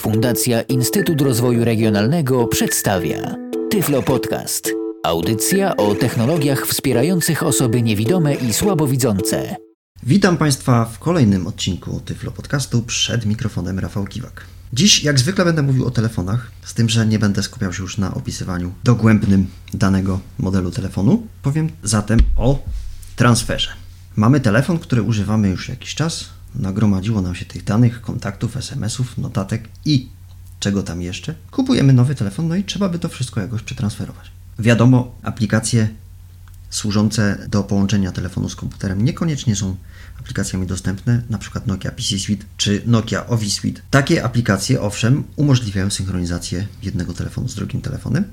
Fundacja Instytut Rozwoju Regionalnego przedstawia Tyflo Podcast. Audycja o technologiach wspierających osoby niewidome i słabowidzące. Witam Państwa w kolejnym odcinku Tyflo Podcastu przed mikrofonem Rafał Kiwak. Dziś, jak zwykle, będę mówił o telefonach, z tym, że nie będę skupiał się już na opisywaniu dogłębnym danego modelu telefonu. Powiem zatem o transferze. Mamy telefon, który używamy już jakiś czas. Nagromadziło nam się tych danych, kontaktów, SMS-ów, notatek i czego tam jeszcze. Kupujemy nowy telefon, no i trzeba by to wszystko jakoś przetransferować. Wiadomo, aplikacje służące do połączenia telefonu z komputerem niekoniecznie są aplikacjami dostępne, przykład Nokia PC Suite czy Nokia Office Suite. Takie aplikacje, owszem, umożliwiają synchronizację jednego telefonu z drugim telefonem,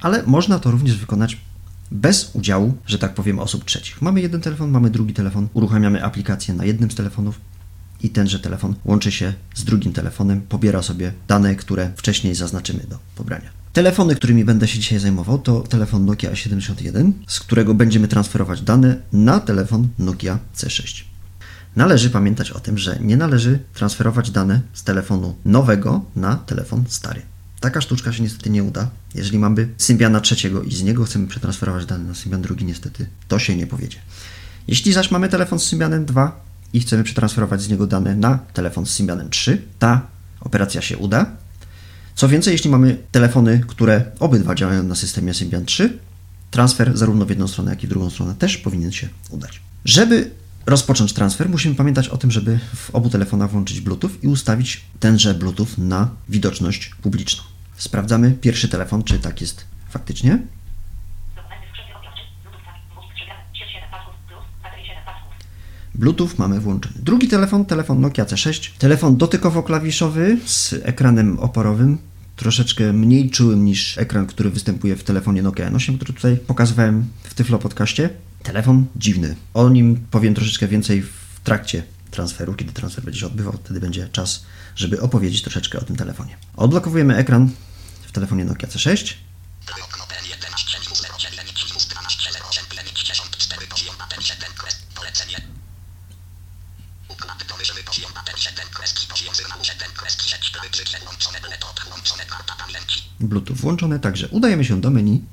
ale można to również wykonać bez udziału, że tak powiem, osób trzecich. Mamy jeden telefon, mamy drugi telefon, uruchamiamy aplikację na jednym z telefonów i tenże telefon łączy się z drugim telefonem, pobiera sobie dane, które wcześniej zaznaczymy do pobrania. Telefony, którymi będę się dzisiaj zajmował, to telefon Nokia A71, z którego będziemy transferować dane na telefon Nokia C6. Należy pamiętać o tym, że nie należy transferować dane z telefonu nowego na telefon stary. Taka sztuczka się niestety nie uda. Jeżeli mamy Symbiana trzeciego i z niego chcemy przetransferować dane na Symbian drugi, niestety to się nie powiedzie. Jeśli zaś mamy telefon z Symbianem 2 i chcemy przetransferować z niego dane na telefon z Symbianem 3, ta operacja się uda. Co więcej, jeśli mamy telefony, które obydwa działają na systemie Symbian 3, transfer zarówno w jedną stronę, jak i w drugą stronę też powinien się udać. Żeby rozpocząć transfer, musimy pamiętać o tym, żeby w obu telefonach włączyć Bluetooth i ustawić tenże Bluetooth na widoczność publiczną. Sprawdzamy pierwszy telefon, czy tak jest faktycznie. Bluetooth mamy włączony. Drugi telefon, telefon Nokia C6, telefon dotykowo-klawiszowy z ekranem oporowym, troszeczkę mniej czułym niż ekran, który występuje w telefonie Nokia N8, który tutaj pokazywałem w Tyflo podcaście. Telefon dziwny. O nim powiem troszeczkę więcej w trakcie transferu, kiedy transfer będzie się odbywał, wtedy będzie czas, żeby opowiedzieć troszeczkę o tym telefonie. Odblokowujemy ekran w telefonie Nokia C6. Bluetooth włączone, także udajemy się do menu.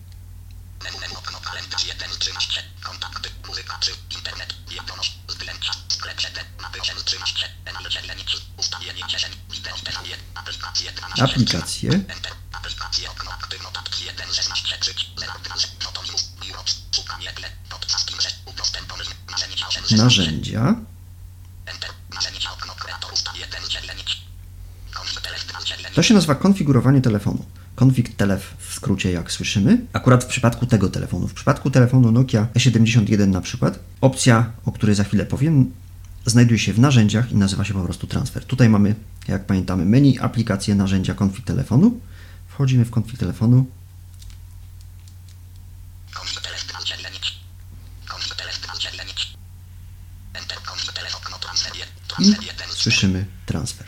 Aplikacje. Narzędzia. To się nazywa konfigurowanie telefonu. Config Telef w skrócie, jak słyszymy. Akurat w przypadku tego telefonu, w przypadku telefonu Nokia E71 na przykład, opcja, o której za chwilę powiem, znajduje się w narzędziach i nazywa się po prostu transfer. Tutaj mamy, jak pamiętamy, menu, aplikacje, narzędzia, konfig telefonu. Wchodzimy w konfig telefonu. I słyszymy transfer.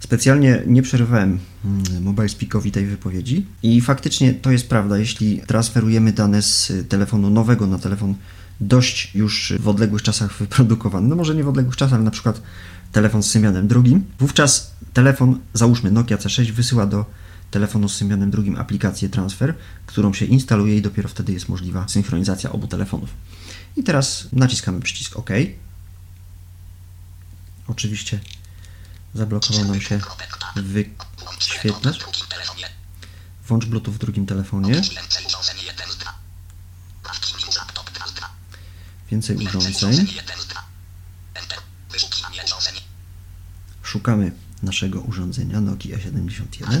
Specjalnie nie przerywałem mm, Mobile Speakowi tej wypowiedzi. I faktycznie to jest prawda, jeśli transferujemy dane z telefonu nowego na telefon dość już w odległych czasach wyprodukowany, no może nie w odległych czasach, ale na przykład telefon z Symianem drugim, wówczas telefon, załóżmy Nokia C6, wysyła do telefonu z Symianem drugim aplikację transfer, którą się instaluje i dopiero wtedy jest możliwa synchronizacja obu telefonów. I teraz naciskamy przycisk OK. Oczywiście zablokował nam się wyświetlacz. Włącz Bluetooth w drugim telefonie. Więcej urządzeń. Szukamy naszego urządzenia Nokia E71.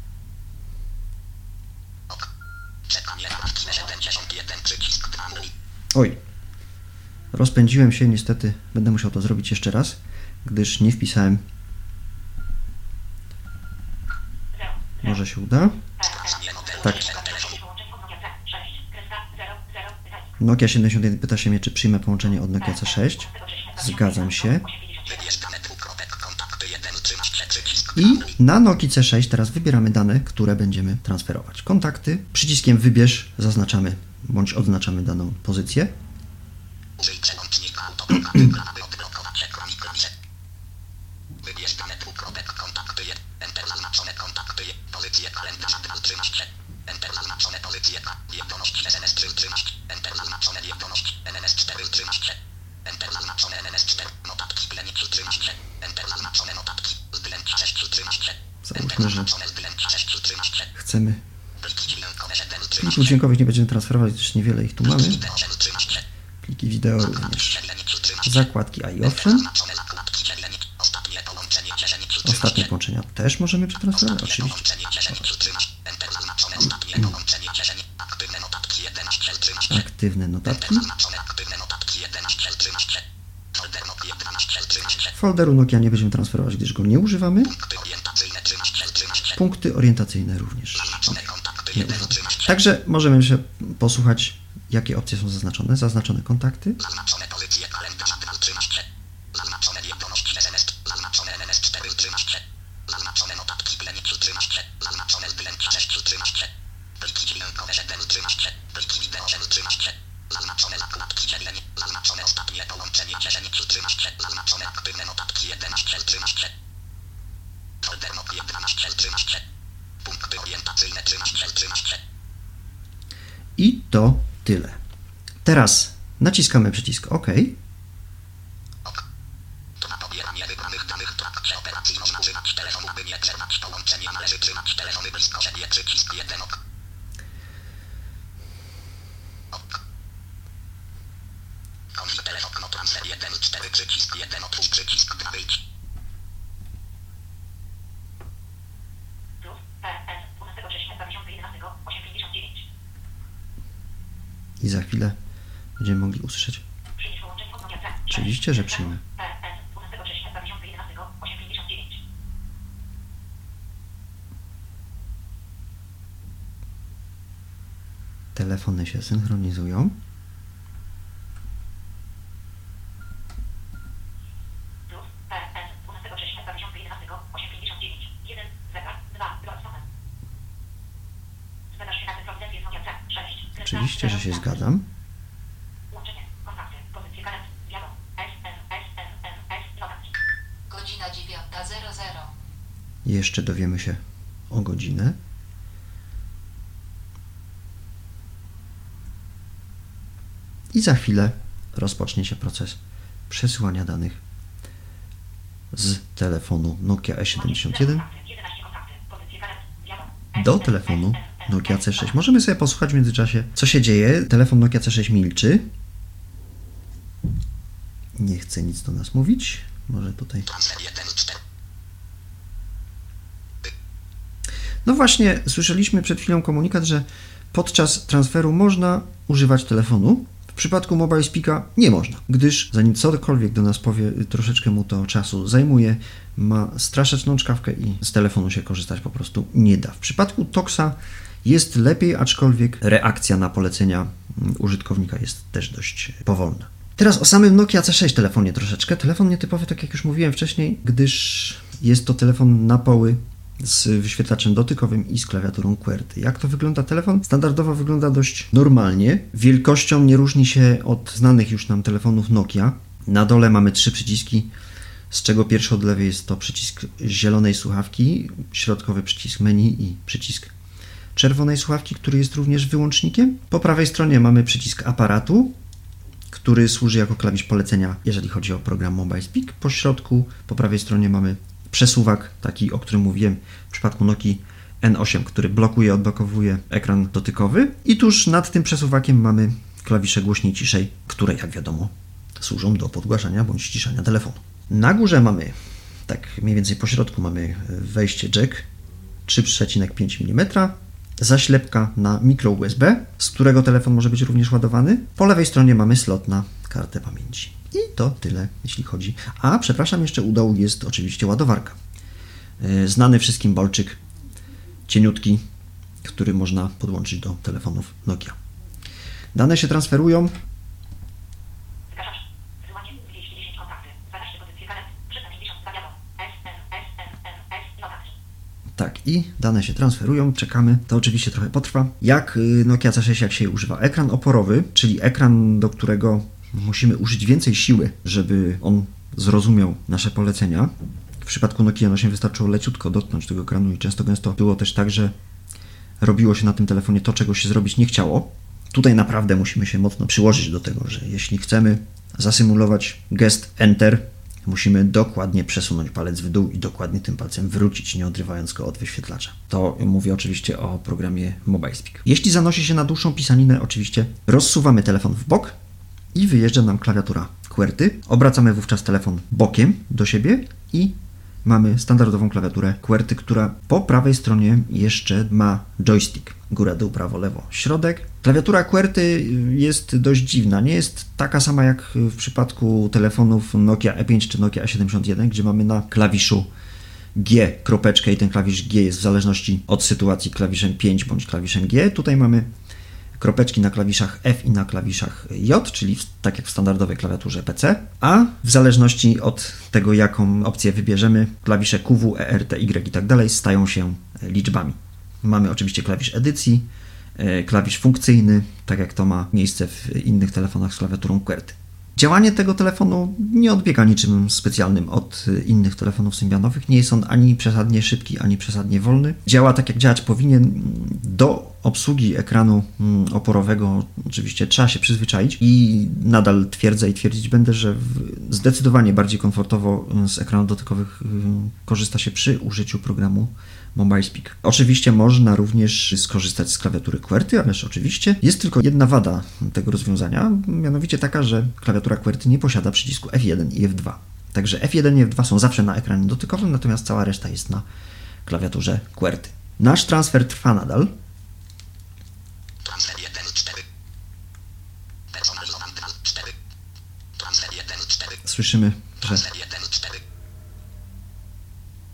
Oj. Rozpędziłem się, niestety będę musiał to zrobić jeszcze raz, gdyż nie wpisałem. Może się uda? Tak. Nokia 71 pyta się mnie, czy przyjmę połączenie od Nokia C6. Zgadzam się. I na Nokii C6 teraz wybieramy dane, które będziemy transferować. Kontakty. Przyciskiem wybierz zaznaczamy bądź odznaczamy daną pozycję. Użyj przełącznika aby odblokować. Wybierz dane dwukropek, kontakty 1. Enter naznaczone kontakty 1. Pozycję kalendarza 2 13. Enter naznaczone pozycje. Wiadomość SMS 3 13. Enter naznaczone wiadomość NNS 4 13. Enter naznaczone NNS 4. Notatki plenic 13. Enter naznaczone notatki. Zdjęcia 6 13. Enter Załóżmy, że naznaczone zdjęcia 6 13. chcemy. Pliki dźwiękowe 7 Plików 13. dźwiękowych nie będziemy transferować, gdyż niewiele ich tu mamy. Wideo 7 13. Pliki wideo również. Plenic 13. Zakładki, a i owszem. Ostatnie połączenia też możemy przetransferować, oczywiście. Połączenie dzielenie 13. Enter naznaczone ostatnie połączenie dzielenie. Aktywne notatki 11 13. Aktywne notatki. Folderu Nokia nie będziemy transferować, gdyż go nie używamy. Punkty orientacyjne 13 13. Punkty orientacyjne również. Naznaczone kontakty Nie 1 używamy. 13. Także możemy się posłuchać, jakie opcje są zaznaczone. Zaznaczone kontakty. Zaznaczone pozycje kalendarza 2 13. Zaznaczone wiadomość SMS. Zaznaczone NNS 4 13. Zaznaczone notatki plenic 13. Zaznaczone zdjęcia 6 13. Pliki dźwiękowe 7 13. Pliki wideo 7 13. Zaznaczone nakładki dzielenie. Zaznaczone ostatnie połączenie 10 13. Zaznaczone aktywne notatki 11 13. Folder Nokia 12 13. Punkty orientacyjne 13 13. I to tyle. Teraz naciskamy przycisk OK. Ok. To na pobieranie wybranych danych w trakcie operacji można używać telefonu, aby nie przerwać połączenia. Należy trzymać telefony blisko siebie. Przycisk 1 ok. Ok. Kończ telefon okno transfer 1 4 przycisk 1 otwórz przycisk 2 wyjdź. I za chwilę będziemy mogli usłyszeć. Oczywiście, że przyjmę. Telefony się synchronizują. Oczywiście, że się zgadzam. Łączenie, kontakty, pozycje kalend, wiadomo, S, S, S, S, S, S, notatki. Godzina 9.00. Jeszcze dowiemy się o godzinę. I za chwilę rozpocznie się proces przesyłania danych z telefonu Nokia E71 Kontakty, 11 kontakty, pozycje kalend, wiadomo, S, do telefonu Nokia S, C6. Możemy sobie posłuchać w międzyczasie, co się dzieje. Telefon Nokia C6 milczy. Nie chce nic do nas mówić. Może tutaj. Transfer 1 4. No właśnie, słyszeliśmy przed chwilą komunikat, że podczas transferu można używać telefonu. W przypadku Mobile Speaka nie można, gdyż zanim cokolwiek do nas powie, troszeczkę mu to czasu zajmuje, ma straszeczną czkawkę i z telefonu się korzystać po prostu nie da. W przypadku Toxa jest lepiej, aczkolwiek reakcja na polecenia mm, użytkownika jest też dość powolna. Teraz o samym Nokia C6 telefonie troszeczkę. Telefon nietypowy, tak jak już mówiłem wcześniej, gdyż jest to telefon na poły z wyświetlaczem dotykowym i z klawiaturą QWERTY. Jak to wygląda telefon? Standardowo wygląda dość normalnie. Wielkością nie różni się od znanych już nam telefonów Nokia. Na dole mamy trzy przyciski, z czego pierwszy od lewej jest to przycisk zielonej słuchawki, środkowy przycisk menu i przycisk czerwonej słuchawki, który jest również wyłącznikiem. Po prawej stronie mamy przycisk aparatu, który służy jako klawisz polecenia, jeżeli chodzi o program Mobile Speak. Po środku, po prawej stronie mamy przesuwak, taki, o którym mówiłem w przypadku Nokii N8, który blokuje, odblokowuje ekran dotykowy. I tuż nad tym przesuwakiem mamy klawisze głośniej, ciszej, które jak wiadomo służą do podgłaszania bądź ściszania telefonu. Na górze mamy, tak mniej więcej po środku mamy wejście jack 3,5 mm, zaślepka na mikro USB, z którego telefon może być również ładowany. Po lewej stronie mamy slot na kartę pamięci. I to tyle, jeśli chodzi. A, przepraszam, jeszcze u dołu jest oczywiście ładowarka. Yy, Znany wszystkim bolczyk, cieniutki, który można podłączyć do telefonów Nokia. Dane się transferują. Tak, i dane się transferują, czekamy. To oczywiście trochę potrwa. Jak y, Nokia C6, jak się używa? Ekran oporowy, czyli ekran, do którego musimy użyć więcej siły, żeby on zrozumiał nasze polecenia. W przypadku Nokia N8 wystarczyło leciutko dotknąć tego ekranu i często gęsto było też tak, że robiło się na tym telefonie to, czego się zrobić nie chciało. Tutaj naprawdę musimy się mocno przyłożyć do tego, że jeśli chcemy zasymulować gest Enter, musimy dokładnie przesunąć palec w dół i dokładnie tym palcem wrócić, nie odrywając go od wyświetlacza. To mówię oczywiście o programie MobileSpeak. Jeśli zanosi się na dłuższą pisaninę, oczywiście rozsuwamy telefon w bok i wyjeżdża nam klawiatura QWERTY. Obracamy wówczas telefon bokiem do siebie i mamy standardową klawiaturę QWERTY, która po prawej stronie jeszcze ma joystick. Góra, dół, prawo, lewo, środek. Klawiatura QWERTY jest dość dziwna. Nie jest taka sama jak w przypadku telefonów Nokia E5 czy Nokia A71, gdzie mamy na klawiszu G kropeczkę i ten klawisz G jest w zależności od sytuacji klawiszem 5 bądź klawiszem G. Tutaj mamy kropeczki na klawiszach F i na klawiszach J, czyli tak jak w standardowej klawiaturze PC, a w zależności od tego, jaką opcję wybierzemy, klawisze QW, ERT, Y i tak dalej stają się liczbami. Mamy oczywiście klawisz edycji, e, klawisz funkcyjny, tak jak to ma miejsce w innych telefonach z klawiaturą QWERTY. Działanie tego telefonu nie odbiega niczym specjalnym od innych telefonów symbianowych. Nie jest on ani przesadnie szybki, ani przesadnie wolny. Działa tak, jak działać powinien. Do obsługi ekranu mm, oporowego oczywiście trzeba się przyzwyczaić i nadal twierdzę i twierdzić będę, że zdecydowanie bardziej komfortowo z ekranów dotykowych y, korzysta się przy użyciu programu MobileSpeak. Oczywiście można również skorzystać z klawiatury QWERTY, ależ oczywiście jest tylko jedna wada tego rozwiązania, mianowicie taka, że klawiatura QWERTY nie posiada przycisku F1 i F2. Także F1 i F2 są zawsze na ekranie dotykowym, natomiast cała reszta jest na klawiaturze QWERTY. Nasz transfer trwa nadal. Transfer 1 4. Personalizowany plan 4. Transfer 1 4. Słyszymy, że Transfer 1 4.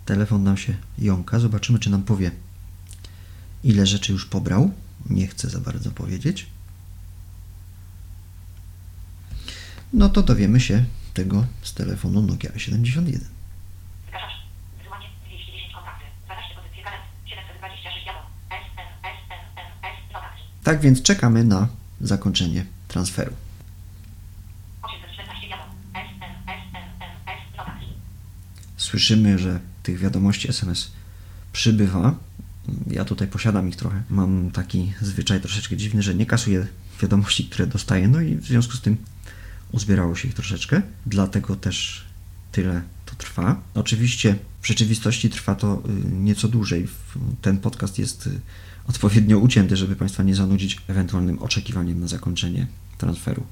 telefon nam się jąka. Zobaczymy, czy nam powie, ile rzeczy już pobrał. Nie chcę za bardzo powiedzieć. No to dowiemy się tego z telefonu Nokia 71. Zgaszacz. Wysyłanie 210 kontakty. 12 pozycji karet. 726 jadą. S, N, S, N, N, S, notatki. Tak więc czekamy na zakończenie transferu. 814 jadą. S, N, S, N, N, S, notatki. Słyszymy, że tych wiadomości SMS przybywa. Ja tutaj posiadam ich trochę. Mam taki zwyczaj troszeczkę dziwny, że nie kasuję wiadomości, które dostaję, no i w związku z tym uzbierało się ich troszeczkę. Dlatego też tyle to trwa. Oczywiście w rzeczywistości trwa to y, nieco dłużej. Ten podcast jest y, odpowiednio ucięty, żeby Państwa nie zanudzić ewentualnym oczekiwaniem na zakończenie transferu.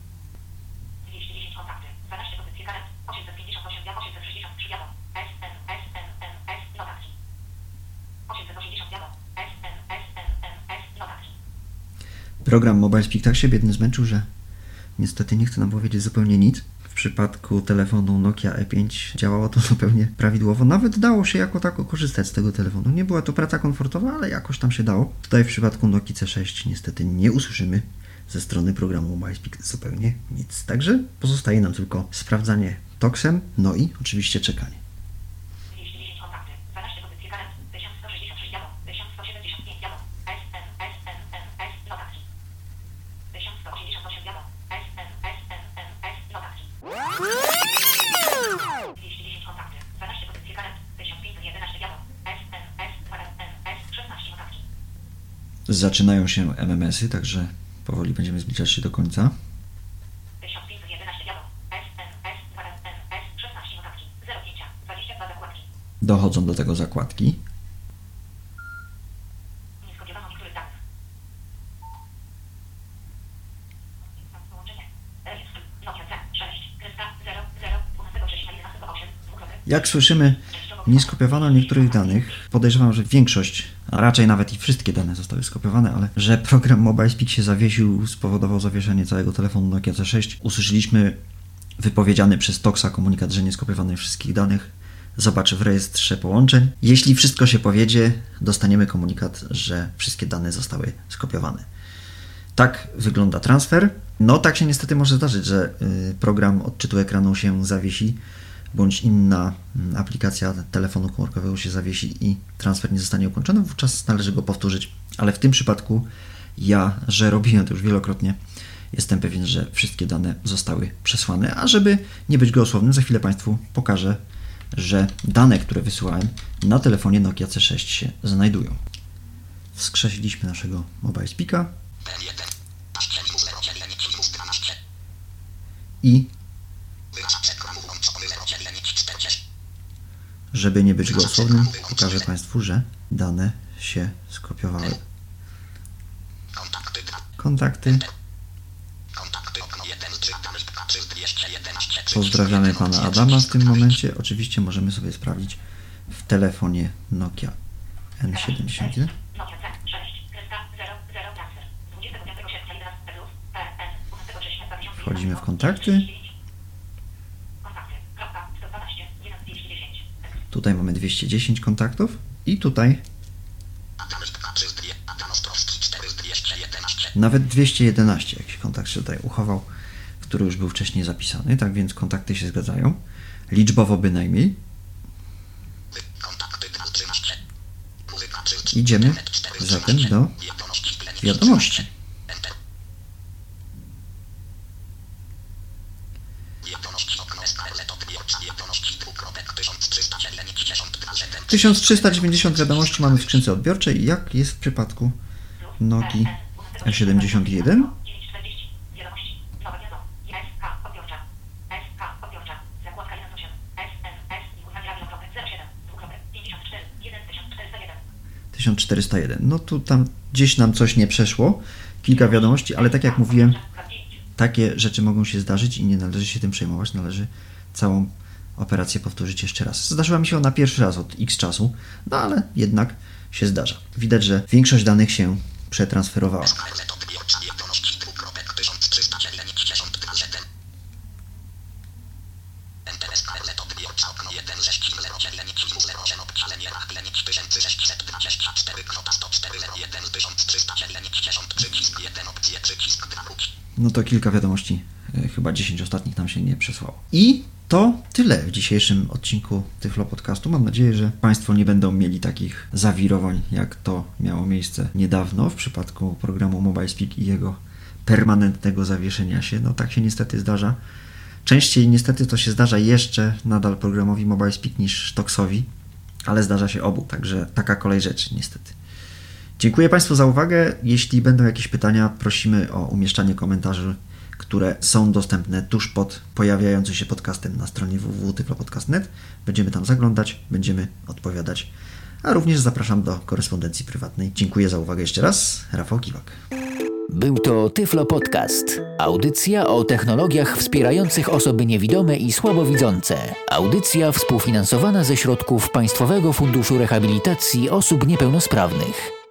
Program MobileSpeak tak się biedny zmęczył, że niestety nie chce nam powiedzieć zupełnie nic. W przypadku telefonu Nokia E5 działało to zupełnie prawidłowo. Nawet dało się jako tako korzystać z tego telefonu. Nie była to praca komfortowa, ale jakoś tam się dało. Tutaj w przypadku Nokii C6 niestety nie usłyszymy ze strony programu MobileSpeak zupełnie nic. Także pozostaje nam tylko sprawdzanie toksem, no i oczywiście czekanie. Zaczynają się MMS-y, także powoli będziemy zbliżać się do końca. Dochodzą do tego zakładki. Jak słyszymy, nie skopiowano niektórych danych. Podejrzewam, że większość a raczej nawet i wszystkie dane zostały skopiowane, ale że program MobileSpeak się zawiesił, spowodował zawieszenie całego telefonu Nokia C6. Usłyszeliśmy wypowiedziany przez Toxa komunikat, że nie skopiowano wszystkich danych. Zobaczę w rejestrze połączeń. Jeśli wszystko się powiedzie, dostaniemy komunikat, że wszystkie dane zostały skopiowane. Tak wygląda transfer. No tak się niestety może zdarzyć, że y, program odczytu ekranu się zawiesi, bądź inna mm, aplikacja telefonu komórkowego się zawiesi i transfer nie zostanie ukończony, wówczas należy go powtórzyć. Ale w tym przypadku ja, że robiłem to już wielokrotnie, jestem pewien, że wszystkie dane zostały przesłane. A żeby nie być gołosłownym, za chwilę Państwu pokażę, że dane, które wysyłałem na telefonie Nokia C6 się znajdują. Wskrzesiliśmy naszego mobile speaka P1. Paszczeli mu 0 dzielenie minus 12. i Wyrażacz ekranu włączony 0 dzielenie 40. żeby nie być gołosłownym, pokażę Państwu, że dane się skopiowały. Kontakty 2. Kontakty. Kontakty okno 1 3 Adam Lipka 3 211 3. Pozdrawiamy Pana Adama w tym momencie. Oczywiście możemy sobie sprawdzić w telefonie Nokia N71. Nokia C6, kreska 00 transfer. 25 sierpnia 11 plus, PN, 12 września 2000. Wchodzimy w kontakty. Kontakty, kropka, 112, 1 210. Tutaj mamy 210 kontaktów i tutaj Adam Lipka 3 2 Adam Ostrowski 4 211. nawet 211 jakiś kontakt się tutaj uchował, który już był wcześniej zapisany, tak więc kontakty się zgadzają. Liczbowo bynajmniej. Wy- Kontakty 2 13. Muzyka 3 Idziemy Internet 4 zatem 13. do. Wiadomości 1390 wiadomości mamy w skrzynce odbiorczej. Jak jest w przypadku Nokii E71? 940. Wiadomości. Nowa wiadomo. SK odbiorcza. SK odbiorcza. Zakładka 1 8. SMS i uznanie radio. 07. Dwukropek. 54. 1401. 1401. No tu tam gdzieś nam coś nie przeszło. Kilka wiadomości, ale tak jak mówiłem, takie rzeczy mogą się zdarzyć i nie należy się tym przejmować. Należy całą operację powtórzyć jeszcze raz. Zdarzyła mi się ona pierwszy raz od x czasu, no ale jednak się zdarza. Widać, że większość danych się przetransferowała. SKL to odbiorcza wiadomości dwukropek 1392 zetem Enter SKL to odbiorcza okno 1 6 0 dzielenie minus 0 8 obdzielenie rach dzielenie 1624 kwota 104 01 1300 dzielenie 10 przycisk 1 opcje przycisk 2 wróć No to kilka wiadomości, e, chyba 10 ostatnich nam się nie przesłało. I to tyle w dzisiejszym odcinku Tyflo Podcastu. Mam nadzieję, że Państwo nie będą mieli takich zawirowań, jak to miało miejsce niedawno w przypadku programu MobileSpeak i jego permanentnego zawieszenia się. No tak się niestety zdarza. Częściej niestety to się zdarza jeszcze nadal programowi MobileSpeak niż Toxowi, ale zdarza się obu, także taka kolej rzeczy niestety. Dziękuję Państwu za uwagę. Jeśli będą jakieś pytania, prosimy o umieszczanie komentarzy, które są dostępne tuż pod pojawiającym się podcastem na stronie www.tyflopodcast.net. Będziemy tam zaglądać, będziemy odpowiadać, a również zapraszam do korespondencji prywatnej. Dziękuję za uwagę jeszcze raz. Rafał Kiwak. Był to Tyflo Podcast. Audycja o technologiach wspierających osoby niewidome i słabowidzące. Audycja współfinansowana ze środków Państwowego Funduszu Rehabilitacji Osób Niepełnosprawnych.